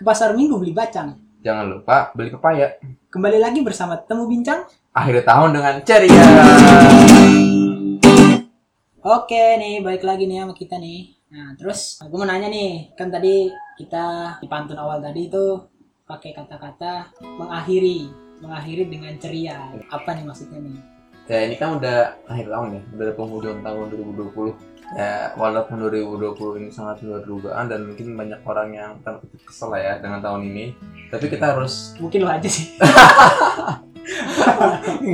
ke pasar minggu beli bacang. Jangan lupa beli pepaya. Kembali lagi bersama Temu Bincang. Akhir tahun dengan ceria. Oke nih, balik lagi nih sama kita nih. Nah, terus gue mau nanya nih, kan tadi kita di pantun awal tadi itu pakai kata-kata mengakhiri, mengakhiri dengan ceria. Apa nih maksudnya nih? Ya ini kan udah akhir tahun ya, udah penghujung tahun 2020. Ya walaupun 2020 ini sangat luar dugaan dan mungkin banyak orang yang kutip kesel lah ya dengan tahun ini. Tapi kita harus Mungkin lo aja sih.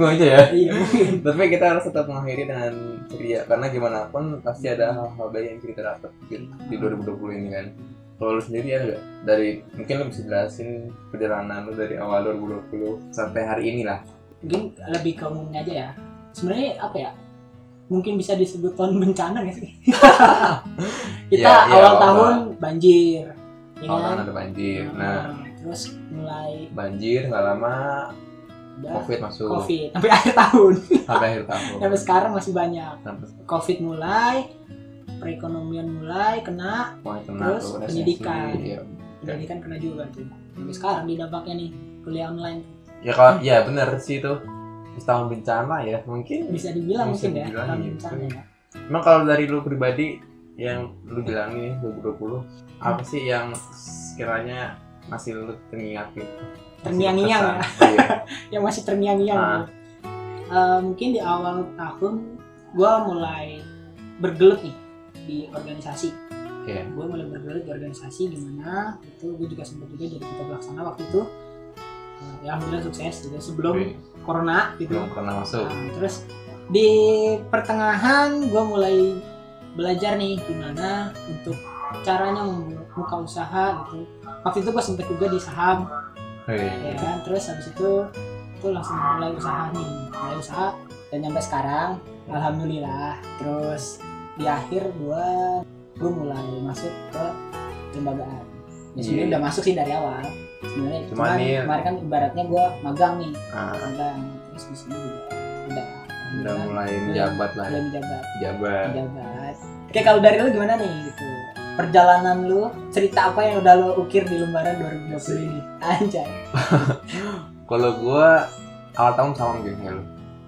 gue aja ya. iya. Tapi kita harus tetap mengakhiri dengan ceria karena gimana pun pasti ada hal-hal baik yang kita dapat di di 2020 ini kan. Kalau lu sendiri ya nggak? Dari mungkin lu bisa jelasin perjalanan lu dari awal 2020 sampai hari ini lah. Mungkin lebih ke umumnya aja ya. Sebenarnya apa ya? Mungkin bisa disebut tahun bencana gak sih? kita iya, awal awal- tahun banjir. Ya Awal kan? tahun ada banjir. Nah, terus mulai banjir nggak lama udah covid masuk covid sampai akhir tahun sampai akhir tahun. sampai sekarang masih banyak Sampai covid mulai perekonomian mulai kena mulai kena Terus tuh pendidikan. Iya. pendidikan kena juga tuh sampai sekarang di dampaknya nih kuliah online Ya kalau ya benar sih itu tahun bencana ya mungkin bisa dibilang Bisa mungkin ya dibilang tahun gitu. bencana ya Emang kalau dari lu pribadi yang lu bilang nih 2020 apa sih yang sekiranya masih lu teringat gitu? Terngiang-ngiang ya. Iya. yang masih terngiang-ngiang Ah. tuh. Eh, mungkin di awal tahun gua mulai bergelut nih di organisasi Iya. gue mulai bergelut di organisasi gimana itu gue juga sempat juga jadi ketua pelaksana waktu itu ya alhamdulillah sukses juga sebelum corona gitu. Belum pernah masuk. Nah, terus di pertengahan gue mulai belajar nih gimana untuk caranya membuka usaha gitu. Waktu itu gue sempet juga di saham. Ya kan? Terus habis itu itu langsung mulai usaha nih. Mulai usaha dan sampai sekarang alhamdulillah. Terus di akhir gue gue mulai masuk ke lembagaan. Ya sebenarnya Iya. udah masuk sih dari awal sebenarnya Cuman cuman nih- kemarin kan ibaratnya gue magang nih. Ah, magang. Terus di sini juga udah udah mulai mulai- menjabat lah. mulai menjabat. Jabat. menjabat. Oke kalau dari lu gimana nih gitu? Perjalanan lu cerita apa yang udah lu ukir di lembaran 2020 ini? Anjay. Kalau gua awal tahun sama kayak lu.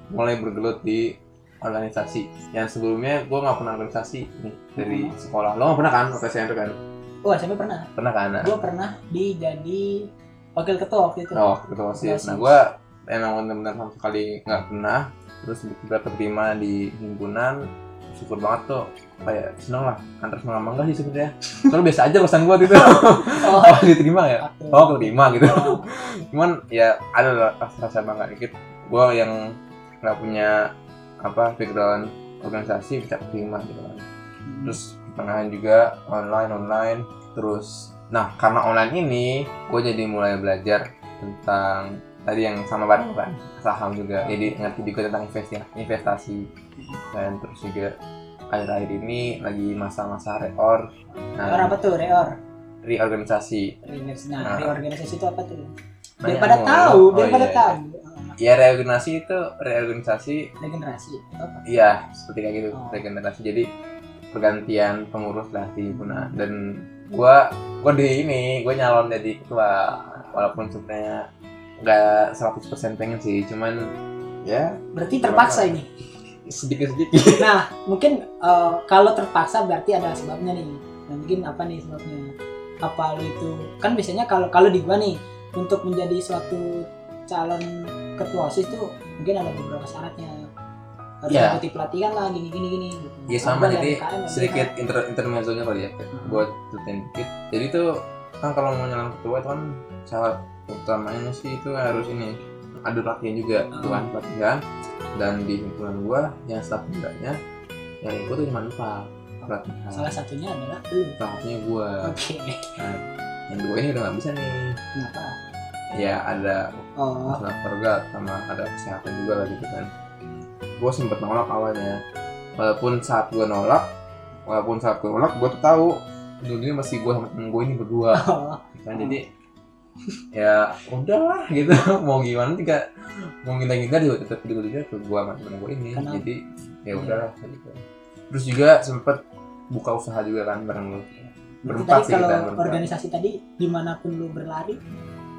Mulai bergelut di organisasi. Yang sebelumnya gua nggak pernah organisasi nih. Dari sekolah. Lo nggak pernah kan? Waktu SMP kan? Wah, SMP pernah. Pernah kan? Gue pernah di jadi wakil ketua waktu itu. Oh, ketua OSIS. Nah, gua emang benar-benar sama sekali nggak pernah. Terus tiba keterima di himpunan, syukur banget tuh. Kayak seneng lah. Antar seneng sama enggak sih sebenarnya. Soalnya biasa aja pesan gua gitu. Oh, oh, diterima ya? Oh, keterima gitu. Oh, Cuman ya ada lah rasa bangga dikit. Gua yang nggak punya apa background organisasi bisa keterima gitu kan. Terus pertengahan juga online online. Terus nah karena online ini gue jadi mulai belajar tentang tadi yang sama bareng kan saham juga jadi ngerti juga tentang investasi investasi dan terus juga akhir-akhir ini lagi masa-masa reor Reor nah apa tuh? Reor. reorganisasi Reorganisasi. Nah, Nah. reorganisasi itu apa tuh? Daripada mulu. tahu, Oh, daripada iya. tahu. ya reorganisasi itu reorganisasi Regenerasi. Iya, seperti kayak gitu, Oh. regenerasi. Jadi pergantian pengurus lah di himpunan dan gua gua di ini, gua nyalon jadi ketua walaupun sebenarnya nggak 100% pengen sih, cuman ya Berarti terpaksa ini. sedikit-sedikit. Nah, mungkin eh, kalau terpaksa berarti ada sebabnya nih. Nah, mungkin apa nih sebabnya? Apa lu itu kan biasanya kalau kalau di gua nih untuk menjadi suatu calon ketua OSIS tuh mungkin ada beberapa syaratnya. Harus Iya. mengikuti pelatihan lah gini gini gini gitu. Ya sama jadi KM, sedikit inter intermezzonya kali ya, Hmm. buat ceritain dikit. Jadi tuh kan kalau mau nyalon ketua itu kan syarat utamanya sih itu harus ini ada pelatihan juga, Hmm. tuh kan pelatihan dan di himpunan gua yang staff mudanya yang ikut tuh cuma empat pelatihan. Salah satunya adalah lu. Salah satunya gua. Oke. Nah, yang dua ini udah nggak bisa nih. Kenapa? Ya ada Oh, masalah keluarga sama ada kesehatan juga lah gitu kan. Gue sempet nolak awalnya. Walaupun saat gue nolak, walaupun saat gue nolak, gue tuh tahu dulunya masih gue sama temen gue ini berdua. Kan jadi ya udahlah gitu mau gimana juga mau ngindar ngindar juga tetap juga juga ke gue sama temen gue ini Kenapa? jadi ya Iya. udahlah gitu. terus juga sempet buka usaha juga kan bareng lu Berarti Berempat sih kalau kita, berempat. organisasi tadi di mana pun lu berlari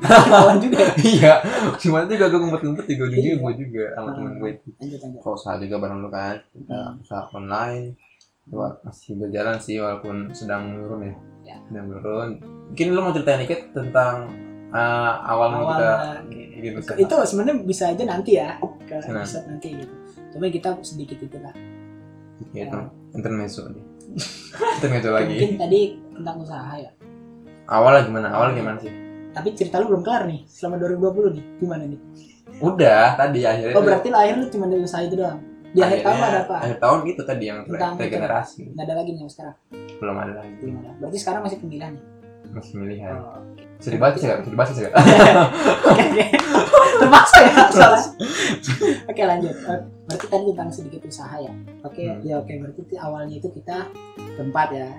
lawan juga ya? iya. Cuma juga gue ngumpet-ngumpet juga ujungnya Iya. gue juga sama Ah. temen gue itu usaha juga bareng lu kan? Kita Hmm. usaha online Wah, masih berjalan sih walaupun sedang menurun ya, Ya. sedang menurun. Mungkin lu mau ceritain dikit tentang uh, awal awal kita bikin usaha. Itu sebenarnya bisa aja nanti ya ke episode nanti gitu. Cuma kita sedikit itu lah. Ya, itu intermezzo aja. Intermezzo lagi. Mungkin tadi tentang usaha ya? Awalnya gimana? Awalnya gimana sih tapi cerita lu belum kelar nih selama 2020 nih. Gimana nih? Udah tadi akhirnya oh berarti lahir lu cuma dari usaha itu doang? Di akhir tahun ada apa? akhir tahun itu tadi yang regenerasi. Nggak ada lagi nih sekarang? Belum ada lagi. Belum ada. Berarti sekarang masih pemilihan nih masih pilihan Oh, bisa bisa dibahas nggak oke oke. Terpaksa ya soalnya. Oke lanjut. Eh, berarti tadi tentang sedikit usaha ya? Oke Hmm. ya oke. Berarti awalnya itu kita berempat ya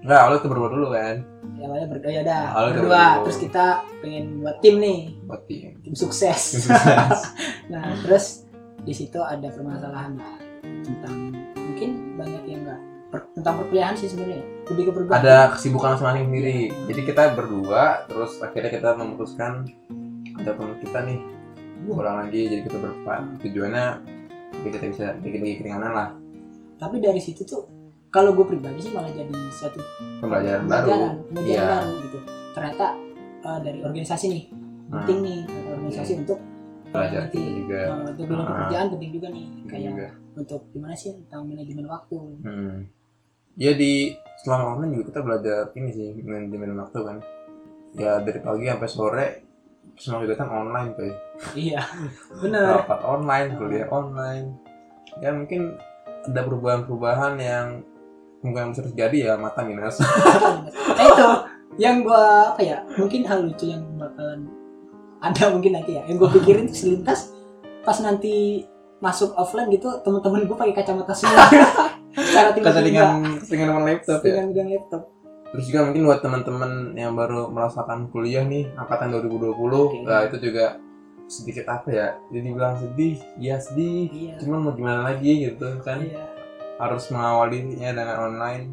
nggak awalnya tuh berdua dulu kan. Ya, awalnya berdua ya udah. Awalnya berdua. berdua. terus kita pengen buat tim nih. Buat tim. Tim sukses. Nah terus di situ ada permasalahan lah tentang mungkin banyak yang enggak tentang perkuliahan sih sebenarnya. Lebih ke perubahan ada kesibukan masing-masing sendiri. Jadi kita berdua terus akhirnya kita memutuskan ada teman kita nih. Pulang lagi jadi kita berempat. Tujuannya kita bisa bikin lagi keringanan lah. Tapi dari situ tuh kalau gue pribadi sih malah jadi suatu pembelajaran baru. pembelajaran Iya. baru gitu. Ternyata eh, dari organisasi nih Nah, penting nih dari organisasi untuk belajar nanti juga. Eh, untuk dunia Ah. pekerjaan penting juga nih kayak juga. untuk gimana sih tentang manajemen waktu. Hmm. ya di selama online juga kita belajar ini sih manajemen waktu kan. Ya dari pagi sampai sore semua kegiatan online tuh iya bener. Rapat online kuliah online. Ya mungkin ada perubahan-perubahan yang mungkin bisa terjadi ya mata minus. Nah itu. Yang gua apa ya mungkin hal lucu yang bakalan ada mungkin nanti ya. Yang gua pikirin tuh selintas pas nanti masuk offline gitu teman-teman gua pakai kacamata semua. Secara tiba-tiba. Keseringan dengan laptop ya? Dengan dengan laptop. Terus juga mungkin buat teman-teman yang baru merasakan kuliah nih angkatan 2020 Oke. nah itu juga sedikit apa ya jadi bilang sedih ya sedih iya. cuman mau gimana lagi gitu kan? Iya harus mengawalinya dengan online.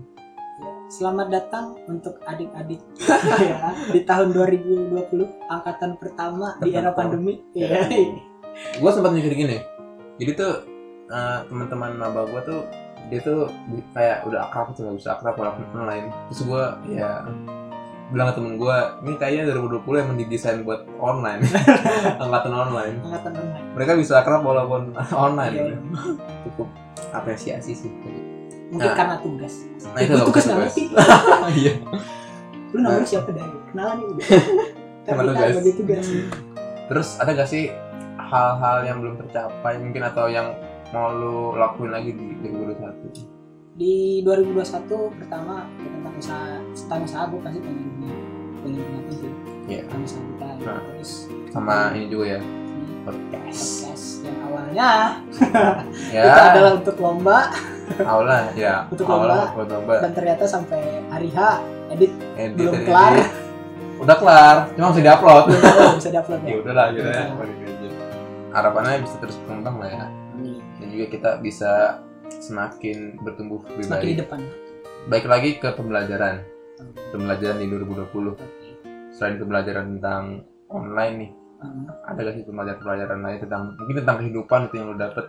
Selamat datang untuk adik-adik ya di tahun 2020 angkatan pertama di era pandemi. Iya. Iya. gue sempat mikir gini jadi tuh eh, teman-teman maba gue tuh dia tuh kayak udah akrab tuh bisa akrab walaupun online terus gue ya bilang ke temen gue ini kayaknya 2020 emang didesain buat online angkatan online Angkatan online. mereka bisa akrab walaupun online Iya. gitu. cukup apresiasi sih Mungkin Nah. karena tugas. nah itu tugas nggak ngerti. iya Lu namanya Nah. siapa dari? Kenalan ya udah. Tugas. bagi tugas. terus ada gak sih hal-hal yang belum tercapai mungkin atau yang mau lu lakuin lagi di 2021 Di 2021 pertama ya tentang usaha tentang usaha gue pasti pengen pengen ngapain sih. Iya. Tentang usaha kita. Nah. Terus sama ini juga ya podcast. Podcast. Yang awalnya ya. itu adalah untuk lomba. Awalnya ya. Untuk awalnya buat lomba. Dan ternyata sampai hari H edit edit. belum edit, kelar. edit. udah kelar cuma masih diupload. Tahu bisa diupload ya. Ya. udahlah balik aja harapannya bisa terus berkembang lah ya. Amin. dan juga kita bisa semakin bertumbuh lebih Semakin di baik depan. baik lagi ke pembelajaran. Pembelajaran di 2020 selain pembelajaran tentang online nih Hmm. ada gak sih pembelajaran-pembelajaran lain tentang mungkin tentang kehidupan itu yang lo dapet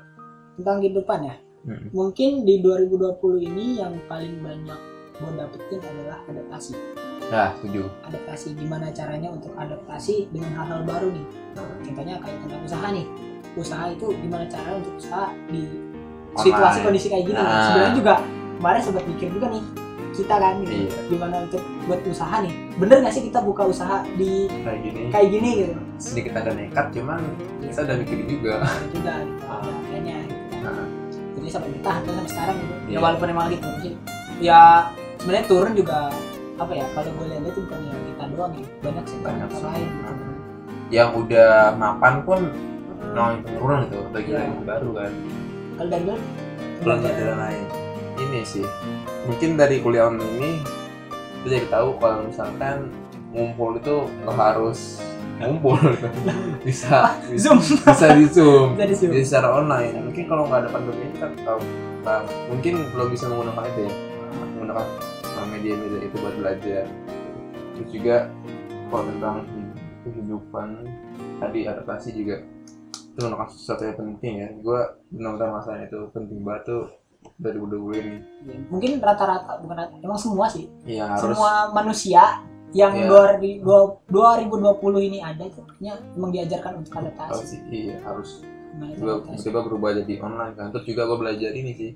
Tentang kehidupan ya. Hmm. Mungkin di 2020 ini yang paling banyak gue dapetin adalah adaptasi. ya setuju Adaptasi gimana caranya untuk adaptasi dengan hal-hal baru nih. Contohnya kayak tentang usaha nih. Usaha itu gimana cara untuk usaha di situasi Online. kondisi kayak gini. Nah. Sebenarnya juga kemarin sempat mikir juga nih kita kan gitu. Iya. Gimana untuk buat usaha nih. Bener gak sih kita buka usaha di kayak gini kayak gini gitu. sedikit ada nekat cuman kita udah mikir juga Ada juga gitu. Ada kayaknya gitu. Nah, jadi sampai bertahan sampai sekarang gitu Iya. ya walaupun emang lagi turun sih ya sebenarnya turun juga apa ya kalau gue lihat itu bukan ya kita doang ya banyak sektor Banyak sih. lain gitu. yang udah mapan pun ngomongin penurunan itu bagi Iya. yang baru kan kalau dari gue pelajaran lain ini sih mungkin dari kuliah online ini kita jadi tahu kalau misalkan ngumpul itu nggak harus ngumpul. Bisa bisa zoom. bisa di zoom. Dari zoom. Jadi secara online. Mungkin kalau nggak ada pandemi kita tahu. Nggak- mungkin belum bisa menggunakan itu ya. Menggunakan media-media itu buat belajar. Terus juga kalau tentang kehidupan tadi adaptasi juga itu merupakan sesuatu yang penting ya. Gue benar-benar merasain itu penting banget tuh 2020 ini Ya, mungkin rata-rata bukan rata, emang semua sih. Ya harus. semua manusia yang Iya. 2020 2020 ini ada itu kayaknya emang diajarkan untuk adaptasi. sih iya harus. Gue tiba-tiba berubah jadi online kan. Terus juga gue belajar ini sih.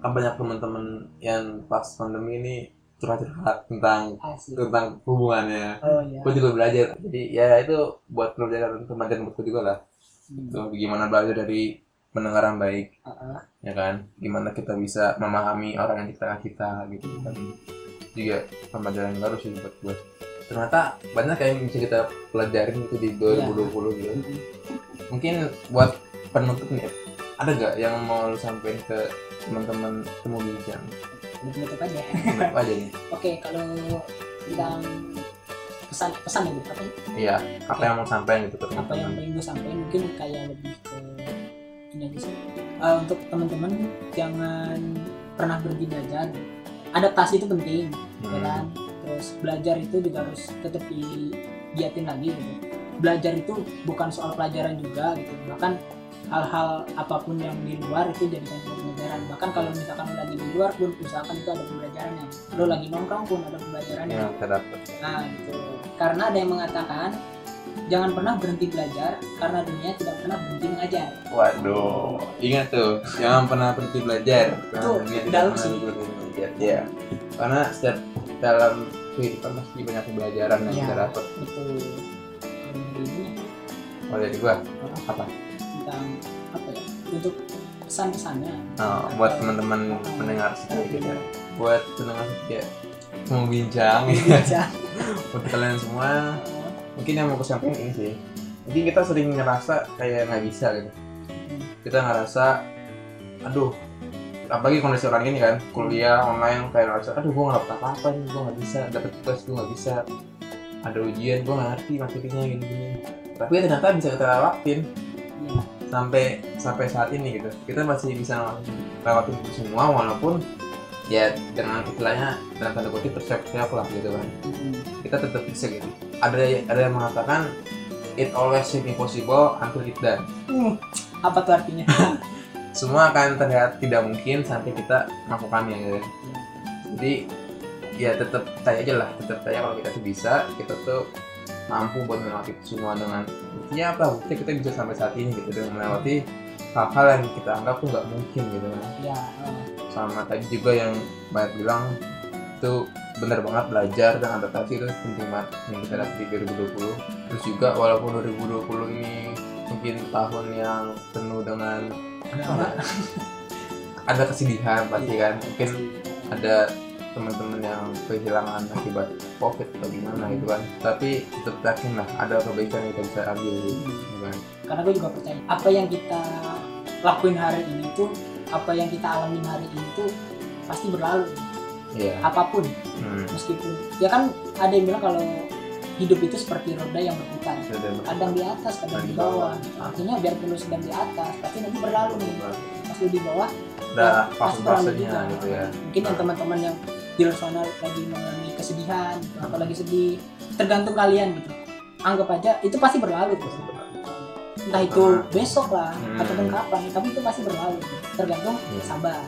Kan banyak teman-teman yang pas pandemi ini curhat-curhat tentang Asik. tentang hubungannya. Oh iya. Gue juga belajar. Jadi ya itu buat pelajaran pelajaran buatku juga lah. Hmm. Tuh, gimana belajar dari pendengaran baik Heeh. ya kan? Gimana kita bisa memahami orang yang kita kita gitu kan? Juga pembelajaran baru sih buat gue ternyata banyak yang bisa kita pelajarin itu di 2020 gitu. Mm-mm. mungkin buat penutup nih ada gak yang mau lu sampaikan ke teman-teman temu bincang? Penutup aja. Apa aja nih. Oke kalau tentang pesan pesan ya apa? Iya apa yang mau sampaikan gitu ke apa yang pengen gue sampaikan? Mungkin kayak lebih ke ini aja sih Eh, untuk teman-teman jangan pernah berhenti belajar. Adaptasi itu penting ya Hmm. kan? Terus belajar itu juga harus tetap digiatin lagi gitu. Belajar itu bukan soal pelajaran juga gitu. Bahkan hal-hal apa pun yang di luar itu jadikan pembelajaran. Bahkan kalau misalkan lo lagi di luar pun usahakan itu ada pembelajarannya lo lagi nongkrong pun ada pembelajarannya dapat nah gitu. Karena ada yang mengatakan jangan pernah berhenti belajar karena dunia tidak pernah berhenti mengajar Waduh, ingat tuh, jangan pernah berhenti belajar. Itu dalam sih. belajar. Ya, karena setiap dalam kehidupan pasti banyak pembelajaran yang Iya. kita dapat. betul Kalau dari ini Oh dari gua apa tentang apa ya untuk pesan-pesannya Oh, buat teman-teman pendengar setia gitu ya. Buat pendengar setia mau bincang untuk kalian semua mungkin yang mau aku sampaikan ini sih. Mungkin kita sering ngerasa kayak nggak bisa gitu. Kita ngerasa aduh apalagi kondisi orang ini kan kuliah online kayak ngerasa aduh gue nggak dapet apa-apa nih gue nggak bisa dapet tugas gue nggak bisa ada ujian gue nggak ngerti materinya gini gini tapi ternyata bisa kita lewatin. Sampai sampai saat ini gitu. Kita masih bisa lewatin itu semua walaupun ya dengan istilahnya dalam tanda kutip bersiap-siap lah gitu kan. Mm-mm. kita tetap bisa gitu ada ada yang mengatakan it always seem impossible until it done. Hmm, apa tuh artinya? Semua akan terlihat tidak mungkin sampai kita melakukannya. Gitu jadi ya tetap percaya aja lah tetap percaya kalau kita tuh bisa kita tuh mampu buat melewati semua dengan buktinya apa buktinya kita bisa sampai saat ini gitu dengan melewati hal-hal yang kita anggap tuh nggak mungkin gitu kan. Ya eh, sama tadi juga yang banyak bilang itu benar banget belajar dan adaptasi itu penting banget yang kita dapat di 2020 terus juga walaupun 2020 ini mungkin tahun yang penuh dengan apa? ada kesedihan pasti kan mungkin ada teman-teman yang kehilangan akibat covid atau gimana gitu kan. Tapi tetap yakin lah ada kebaikan yang kita bisa ambil gitu kan. Karena gue juga percaya apa yang kita lakuin hari ini tuh apa yang kita alamin hari ini tuh pasti berlalu iya. apa pun. Hmm. meskipun ya kan ada yang bilang kalau hidup itu seperti roda yang berputar. Kadang di atas kadang di bawah. artinya biarpun lu sedang di atas pasti nanti berlalu nih. Pas lu di bawah ada berlalu fase-fasenya juga. gitu ya. Mungkin yang teman-teman yang di luar sana lagi mengalami kesedihan atau lagi sedih tergantung kalian gitu. Anggap aja itu pasti berlalu. Tuh entah itu besok lah Hmm. ataupun kapan tapi itu pasti berlalu. Tergantung Hmm. sabar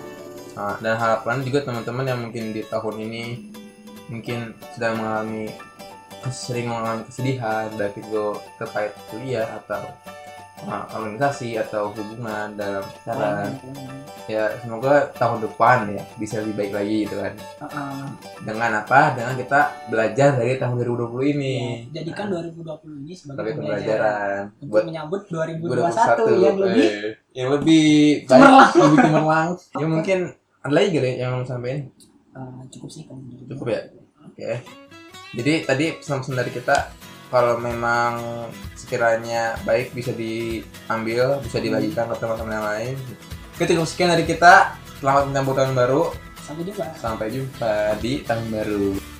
Nah, dan harapan juga teman-teman yang mungkin di tahun ini mungkin sedang mengalami sering mengalami kesedihan dari itu terkait kuliah atau uh, organisasi atau hubungan dalam pacaran ya semoga tahun depan ya bisa lebih baik lagi gitu kan. Heeh. dengan apa? Dengan kita belajar dari tahun 2020 ini. Ya, jadikan 2020 ini sebagai pembelajaran. untuk buat menyambut 2021 2021 yang lebih. eh, yang lebih baik lebih cemerlang. Ya mungkin ada lagi gak yang mau sampein eh, cukup sih kan Cukup ya? Oke. Jadi tadi pesan-pesan dari kita kalau memang sekiranya baik bisa diambil, bisa dibagikan ke teman-teman yang lain. Oke, cukup sekian dari kita. Selamat menyambut tahun baru. sampai jumpa Sampai jumpa di tahun baru.